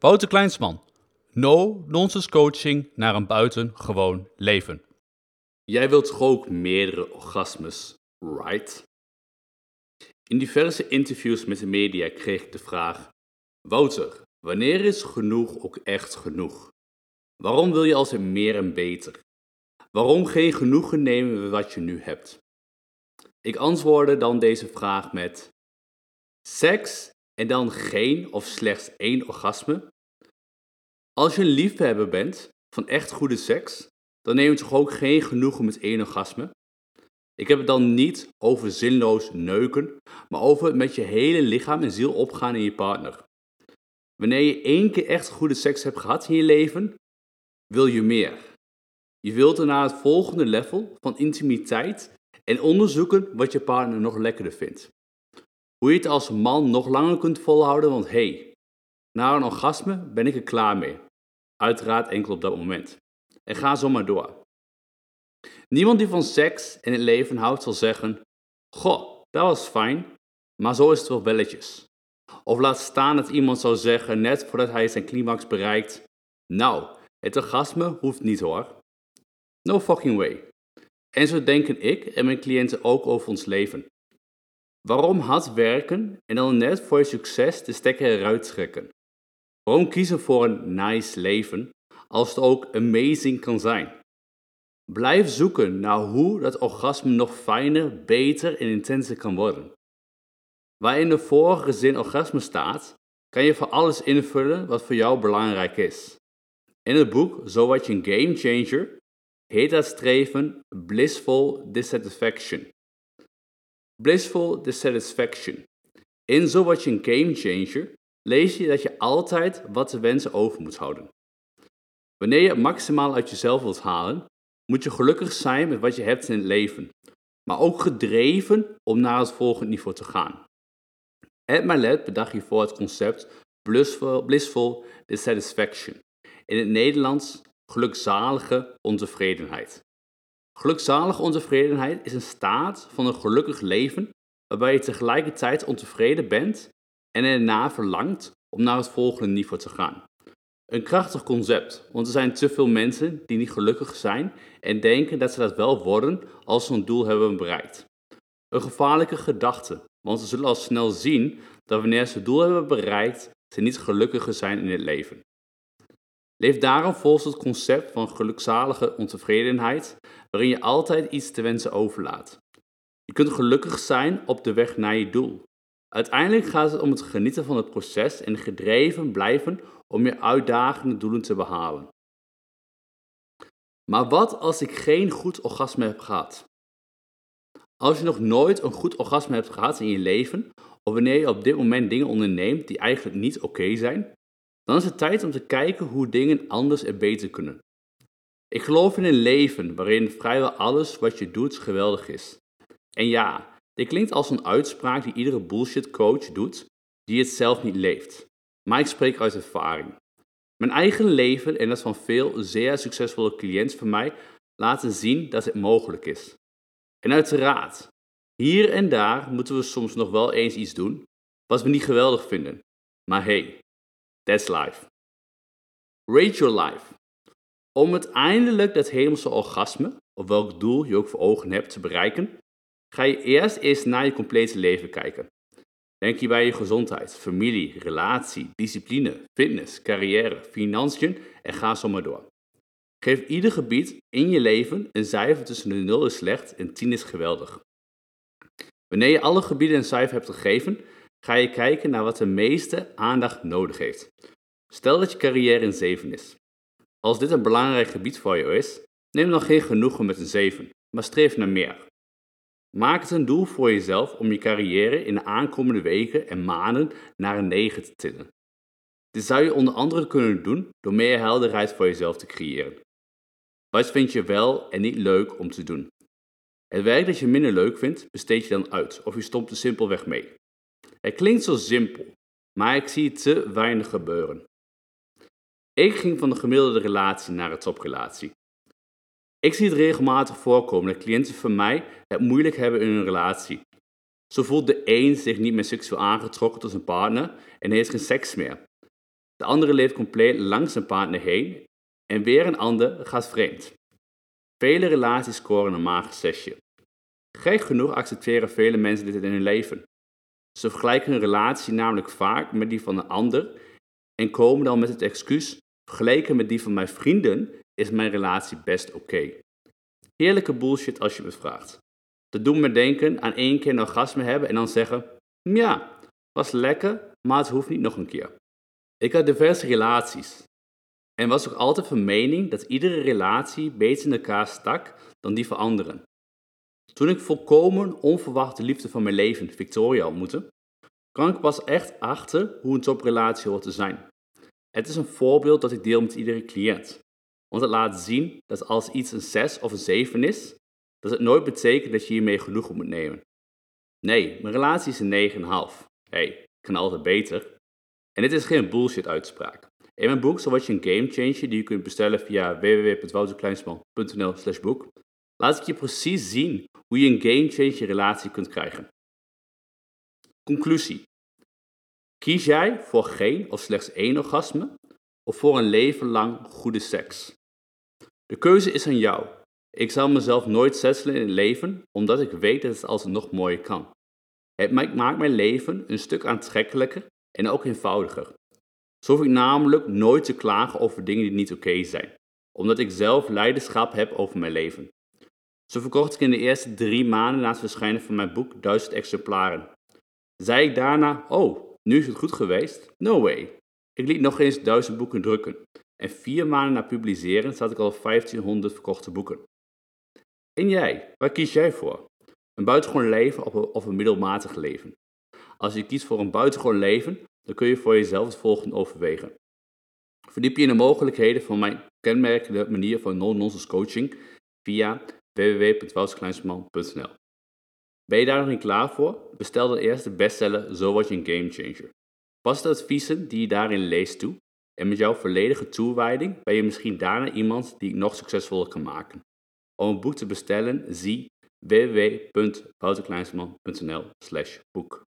Wouter Kleinsman. No nonsense coaching naar een buitengewoon leven. Jij wilt toch ook meerdere orgasmes, right? In diverse interviews met de media kreeg ik de vraag: Wouter, wanneer is genoeg ook echt genoeg? Waarom wil je altijd meer en beter? Waarom geen genoegen nemen met wat je nu hebt? Ik antwoordde dan deze vraag met: Seks en dan geen of slechts één orgasme? Als je een liefhebber bent van echt goede seks, dan neem je toch ook geen genoegen met één orgasme? Ik heb het dan niet over zinloos neuken, maar over met je hele lichaam en ziel opgaan in je partner. Wanneer je één keer echt goede seks hebt gehad in je leven, wil je meer. Je wilt naar het volgende level van intimiteit en onderzoeken wat je partner nog lekkerder vindt. Hoe je het als man nog langer kunt volhouden, want hey, na een orgasme ben ik er klaar mee. Uiteraard enkel op dat moment. En ga zo maar door. Niemand die van seks en het leven houdt zal zeggen: Goh, dat was fijn, maar zo is het wel belletjes. Of laat staan dat iemand zou zeggen, net voordat hij zijn climax bereikt: Nou, het orgasme hoeft niet hoor. No fucking way. En zo denken ik en mijn cliënten ook over ons leven. Waarom hard werken en dan net voor je succes de stekker eruit trekken? Waarom kiezen voor een nice leven als het ook amazing kan zijn? Blijf zoeken naar hoe dat orgasme nog fijner, beter en intenser kan worden. Waar in de vorige zin orgasme staat, kan je voor alles invullen wat voor jou belangrijk is. In het boek Zo je een game changer heet dat streven blissful dissatisfaction. Blissful dissatisfaction. In Zo wat je een game changer lees je dat je altijd wat te wensen over moet houden. Wanneer je het maximaal uit jezelf wilt halen, moet je gelukkig zijn met wat je hebt in het leven, maar ook gedreven om naar het volgende niveau te gaan. Ed Milet bedacht hiervoor het concept blissful dissatisfaction. In het Nederlands gelukzalige ontevredenheid. Gelukzalige ontevredenheid is een staat van een gelukkig leven waarbij je tegelijkertijd ontevreden bent en erna verlangt om naar het volgende niveau te gaan. Een krachtig concept, want er zijn te veel mensen die niet gelukkig zijn en denken dat ze dat wel worden als ze een doel hebben bereikt. Een gevaarlijke gedachte, want ze zullen al snel zien dat wanneer ze het doel hebben bereikt, ze niet gelukkiger zijn in het leven. Leef daarom volgens het concept van gelukzalige ontevredenheid, waarin je altijd iets te wensen overlaat. Je kunt gelukkig zijn op de weg naar je doel. Uiteindelijk gaat het om het genieten van het proces en gedreven blijven om je uitdagende doelen te behalen. Maar wat als ik geen goed orgasme heb gehad? Als je nog nooit een goed orgasme hebt gehad in je leven, of wanneer je op dit moment dingen onderneemt die eigenlijk niet oké zijn, dan is het tijd om te kijken hoe dingen anders en beter kunnen. Ik geloof in een leven waarin vrijwel alles wat je doet geweldig is. En ja, dit klinkt als een uitspraak die iedere bullshit coach doet die het zelf niet leeft. Maar ik spreek uit ervaring. Mijn eigen leven en dat van veel zeer succesvolle cliënten van mij laten zien dat het mogelijk is. En uiteraard, hier en daar moeten we soms nog wel eens iets doen wat we niet geweldig vinden. Maar hey, that's life. Rate your life. Om uiteindelijk dat hemelse orgasme, of welk doel je ook voor ogen hebt, te bereiken, ga je eerst eens naar je complete leven kijken. Denk hierbij je gezondheid, familie, relatie, discipline, fitness, carrière, financiën en ga zo maar door. Geef ieder gebied in je leven een cijfer tussen de 0 is slecht en 10 is geweldig. Wanneer je alle gebieden een cijfer hebt gegeven, ga je kijken naar wat de meeste aandacht nodig heeft. Stel dat je carrière een 7 is. Als dit een belangrijk gebied voor je is, neem dan geen genoegen met een 7, maar streef naar meer. Maak het een doel voor jezelf om je carrière in de aankomende weken en maanden naar een 9 te tillen. Dit zou je onder andere kunnen doen door meer helderheid voor jezelf te creëren. Wat vind je wel en niet leuk om te doen? Het werk dat je minder leuk vindt, besteed je dan uit of je stopt er simpelweg mee. Het klinkt zo simpel, maar ik zie te weinig gebeuren. Ik ging van de gemiddelde relatie naar een toprelatie. Ik zie het regelmatig voorkomen dat cliënten van mij het moeilijk hebben in hun relatie. Zo voelt de een zich niet meer seksueel aangetrokken tot zijn partner en heeft geen seks meer. De andere leeft compleet langs zijn partner heen en weer een ander gaat vreemd. Vele relaties scoren een mager zesje. Gek genoeg accepteren vele mensen dit in hun leven. Ze vergelijken hun relatie namelijk vaak met die van een ander en komen dan met het excuus: vergeleken met die van mijn vrienden is mijn relatie best oké. Heerlijke bullshit als je me vraagt. Dat doet me denken aan één keer een orgasme hebben en dan zeggen: ja, was lekker, maar het hoeft niet nog een keer. Ik had diverse relaties en was ook altijd van mening dat iedere relatie beter in elkaar stak dan die van anderen. Toen ik volkomen onverwachte liefde van mijn leven, Victoria, ontmoette, kwam ik pas echt achter hoe een toprelatie hoort te zijn. Het is een voorbeeld dat ik deel met iedere cliënt. Want het laat zien dat als iets een 6 of een 7 is, dat het nooit betekent dat je hiermee genoeg moet nemen. Nee, mijn relatie is een 9,5. hey, kan altijd beter. En dit is geen bullshit uitspraak. In mijn boek zo word je een game changer die je kunt bestellen via www.wouterkleinsman.nl slash boek. Laat ik je precies zien hoe je een game changer relatie kunt krijgen. Conclusie. Kies jij voor geen of slechts één orgasme of voor een leven lang goede seks? De keuze is aan jou. Ik zal mezelf nooit settelen in het leven, omdat ik weet dat het alsnog mooier kan. Het maakt mijn leven een stuk aantrekkelijker en ook eenvoudiger. Zo hoef ik namelijk nooit te klagen over dingen die niet oké zijn, omdat ik zelf leiderschap heb over mijn leven. Zo verkocht ik in de eerste drie maanden na het verschijnen van mijn boek duizend exemplaren. Zei ik daarna, oh, nu is het goed geweest? No way. Ik liet nog eens duizend boeken drukken. En vier maanden na publiceren zat ik al 1500 verkochte boeken. En jij, waar kies jij voor? Een buitengewoon leven of een middelmatig leven? Als je kiest voor een buitengewoon leven, dan kun je voor jezelf het volgende overwegen. Verdiep je in de mogelijkheden van mijn kenmerkende manier van non-nonsense coaching via www.wouterkleinsman.nl. Ben je daar nog niet klaar voor? Bestel dan eerst de bestseller Zo word je een gamechanger. Pas de adviezen die je daarin leest toe en met jouw volledige toewijding ben je misschien daarna iemand die ik nog succesvoller kan maken. Om een boek te bestellen, zie www.wouterkleinsman.nl boek.